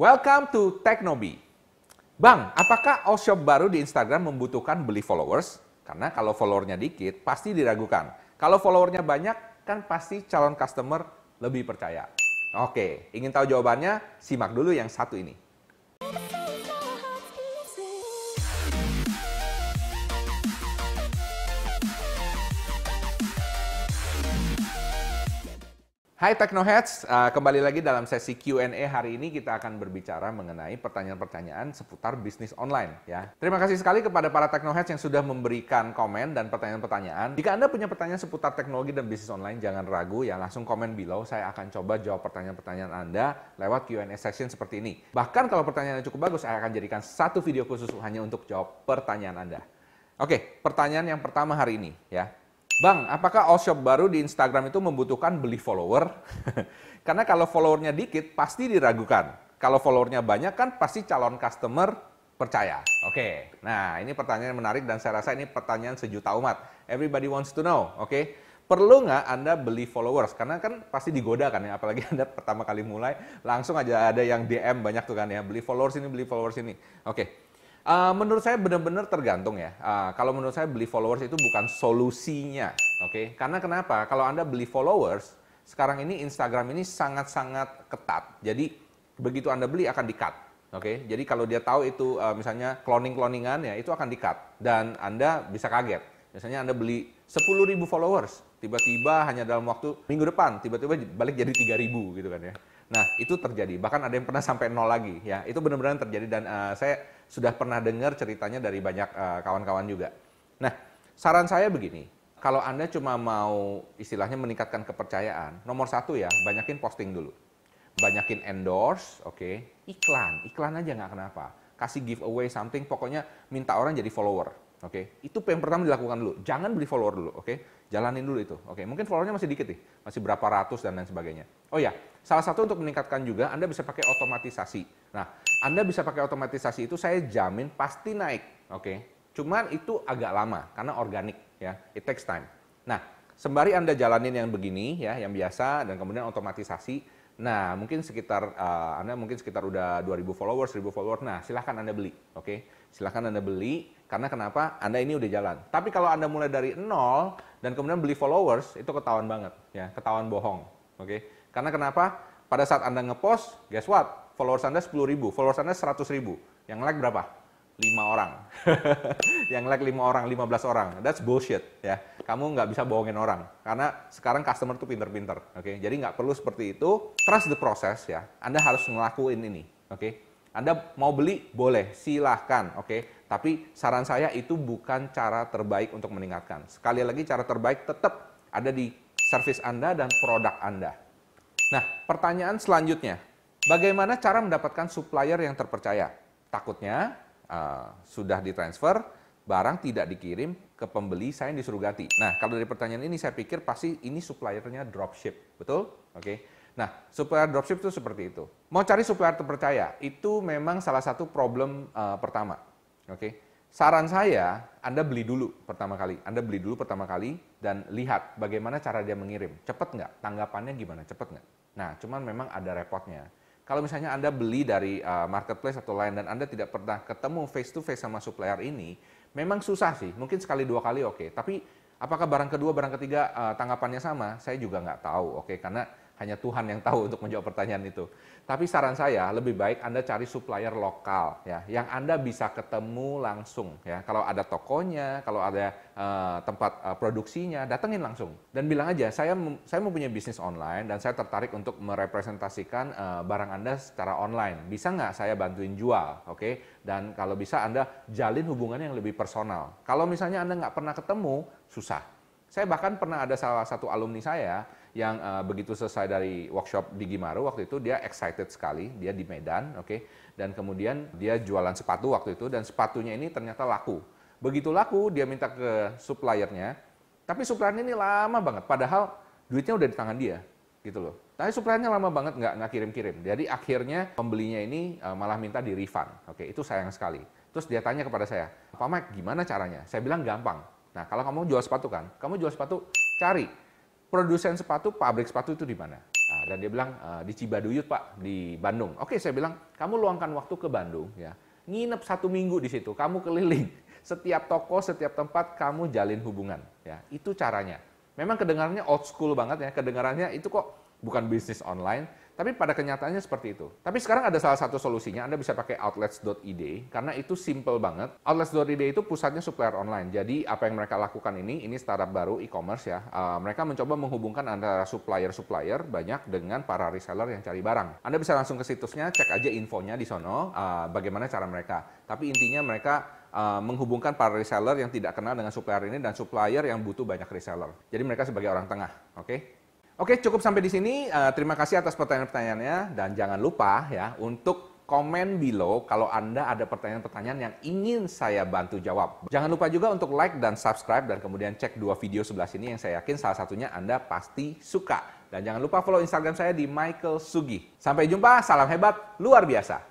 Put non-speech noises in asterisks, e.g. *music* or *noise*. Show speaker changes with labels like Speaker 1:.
Speaker 1: Welcome to Teknobi. Bang, apakah all shop baru di Instagram membutuhkan beli followers? Karena kalau followernya dikit, pasti diragukan. Kalau followernya banyak, kan pasti calon customer lebih percaya. Oke, ingin tahu jawabannya? Simak dulu yang satu ini. Hai Technoheads, uh, kembali lagi dalam sesi Q&A hari ini kita akan berbicara mengenai pertanyaan-pertanyaan seputar bisnis online ya. Terima kasih sekali kepada para Technoheads yang sudah memberikan komen dan pertanyaan-pertanyaan. Jika Anda punya pertanyaan seputar teknologi dan bisnis online, jangan ragu ya, langsung komen below. Saya akan coba jawab pertanyaan-pertanyaan Anda lewat Q&A session seperti ini. Bahkan kalau pertanyaannya cukup bagus, saya akan jadikan satu video khusus hanya untuk jawab pertanyaan Anda. Oke, pertanyaan yang pertama hari ini ya. Bang, apakah all shop baru di Instagram itu membutuhkan beli follower? *laughs* Karena kalau followernya dikit, pasti diragukan. Kalau followernya banyak kan pasti calon customer percaya. Oke, nah ini pertanyaan menarik dan saya rasa ini pertanyaan sejuta umat. Everybody wants to know, oke? Perlu nggak Anda beli followers? Karena kan pasti digoda kan ya, apalagi *laughs* Anda pertama kali mulai, langsung aja ada yang DM banyak tuh kan ya, beli followers ini, beli followers ini. Oke, Uh, menurut saya benar-benar tergantung ya. Uh, kalau menurut saya beli followers itu bukan solusinya, oke? Okay? Karena kenapa? Kalau anda beli followers, sekarang ini Instagram ini sangat-sangat ketat. Jadi begitu anda beli akan di-cut, oke? Okay? Jadi kalau dia tahu itu uh, misalnya cloning-cloningan ya itu akan di-cut dan anda bisa kaget. Misalnya anda beli 10.000 followers, tiba-tiba hanya dalam waktu minggu depan tiba-tiba balik jadi 3.000 gitu kan ya. Nah, itu terjadi. Bahkan ada yang pernah sampai nol lagi ya. Itu benar-benar terjadi dan uh, saya sudah pernah dengar ceritanya dari banyak eh, kawan-kawan uh, juga. Nah, saran saya begini. Kalau Anda cuma mau istilahnya meningkatkan kepercayaan, nomor satu ya, banyakin posting dulu. Banyakin endorse, oke. Okay. Iklan, iklan aja nggak kenapa. Kasih giveaway something, pokoknya minta orang jadi follower. Oke, okay? itu yang pertama dilakukan dulu. Jangan beli follower dulu, oke? Okay? Jalanin dulu itu. Oke, okay? mungkin followernya masih dikit nih, masih berapa ratus dan lain sebagainya. Oh ya, salah satu untuk meningkatkan juga Anda bisa pakai otomatisasi. Nah, Anda bisa pakai otomatisasi itu saya jamin pasti naik, oke? Okay? Cuman itu agak lama karena organik ya, it takes time. Nah, sembari Anda jalanin yang begini ya, yang biasa dan kemudian otomatisasi, nah mungkin sekitar uh, Anda mungkin sekitar udah 2000 followers, 1000 followers. Nah, silahkan Anda beli, oke? Okay? Silahkan Anda beli karena kenapa? Anda ini udah jalan. Tapi kalau Anda mulai dari nol dan kemudian beli followers, itu ketahuan banget, ya, ketahuan bohong. Oke? Okay? Karena kenapa? Pada saat Anda ngepost, guess what? Followers Anda 10 ribu, followers Anda 100 ribu. Yang like berapa? 5 orang. *laughs* yang like 5 orang, 15 orang. That's bullshit, ya. Kamu nggak bisa bohongin orang. Karena sekarang customer tuh pinter-pinter, oke? Okay? Jadi nggak perlu seperti itu. Trust the process, ya. Anda harus ngelakuin ini, oke? Okay? Anda mau beli, boleh, silahkan, oke? Okay? Tapi saran saya itu bukan cara terbaik untuk meningkatkan. Sekali lagi cara terbaik tetap ada di service Anda dan produk Anda. Nah, pertanyaan selanjutnya, bagaimana cara mendapatkan supplier yang terpercaya? Takutnya uh, sudah ditransfer, barang tidak dikirim ke pembeli, saya yang disuruh ganti. Nah, kalau dari pertanyaan ini saya pikir pasti ini suppliernya dropship, betul? Oke. Okay. Nah, supplier dropship itu seperti itu. Mau cari supplier terpercaya, itu memang salah satu problem uh, pertama. Oke. Saran saya, Anda beli dulu pertama kali. Anda beli dulu pertama kali dan lihat bagaimana cara dia mengirim. Cepat nggak? Tanggapannya gimana? Cepat nggak? Nah, cuman memang ada repotnya. Kalau misalnya Anda beli dari uh, marketplace atau lain dan Anda tidak pernah ketemu face to face sama supplier ini, memang susah sih. Mungkin sekali dua kali oke. Okay. Tapi apakah barang kedua, barang ketiga uh, tanggapannya sama? Saya juga nggak tahu. Oke, okay? karena hanya Tuhan yang tahu untuk menjawab pertanyaan itu. Tapi saran saya lebih baik Anda cari supplier lokal ya, yang Anda bisa ketemu langsung ya. Kalau ada tokonya, kalau ada uh, tempat uh, produksinya, datengin langsung dan bilang aja saya saya mempunyai bisnis online dan saya tertarik untuk merepresentasikan uh, barang Anda secara online. Bisa nggak saya bantuin jual, oke? Okay? Dan kalau bisa Anda jalin hubungan yang lebih personal. Kalau misalnya Anda nggak pernah ketemu, susah. Saya bahkan pernah ada salah satu alumni saya yang uh, begitu selesai dari workshop di Gimaru waktu itu dia excited sekali, dia di Medan, oke, okay? dan kemudian dia jualan sepatu waktu itu dan sepatunya ini ternyata laku. Begitu laku dia minta ke suppliernya, tapi suppliernya ini lama banget, padahal duitnya udah di tangan dia, gitu loh. Tapi suppliernya lama banget nggak nggak kirim-kirim. Jadi akhirnya pembelinya ini uh, malah minta di refund, oke, itu sayang sekali. Terus dia tanya kepada saya, Pak Mike gimana caranya? Saya bilang gampang. Nah kalau kamu jual sepatu kan, kamu jual sepatu cari produsen sepatu, pabrik sepatu itu di mana? Nah, dan dia bilang e, di Cibaduyut pak di Bandung. Oke saya bilang kamu luangkan waktu ke Bandung ya, nginep satu minggu di situ, kamu keliling setiap toko, setiap tempat kamu jalin hubungan ya. Itu caranya. Memang kedengarannya old school banget ya, kedengarannya itu kok bukan bisnis online, tapi pada kenyataannya seperti itu. Tapi sekarang ada salah satu solusinya, Anda bisa pakai outlets.id, karena itu simple banget. Outlets.id itu pusatnya supplier online. Jadi apa yang mereka lakukan ini, ini startup baru e-commerce ya, uh, mereka mencoba menghubungkan antara supplier-supplier banyak dengan para reseller yang cari barang. Anda bisa langsung ke situsnya, cek aja infonya di sono, uh, bagaimana cara mereka. Tapi intinya mereka uh, menghubungkan para reseller yang tidak kenal dengan supplier ini dan supplier yang butuh banyak reseller. Jadi mereka sebagai orang tengah, oke? Okay? Oke, cukup sampai di sini. Uh, terima kasih atas pertanyaan-pertanyaannya dan jangan lupa ya untuk komen below kalau Anda ada pertanyaan-pertanyaan yang ingin saya bantu jawab. Jangan lupa juga untuk like dan subscribe dan kemudian cek dua video sebelah sini yang saya yakin salah satunya Anda pasti suka. Dan jangan lupa follow Instagram saya di Michael Sugi. Sampai jumpa, salam hebat, luar biasa.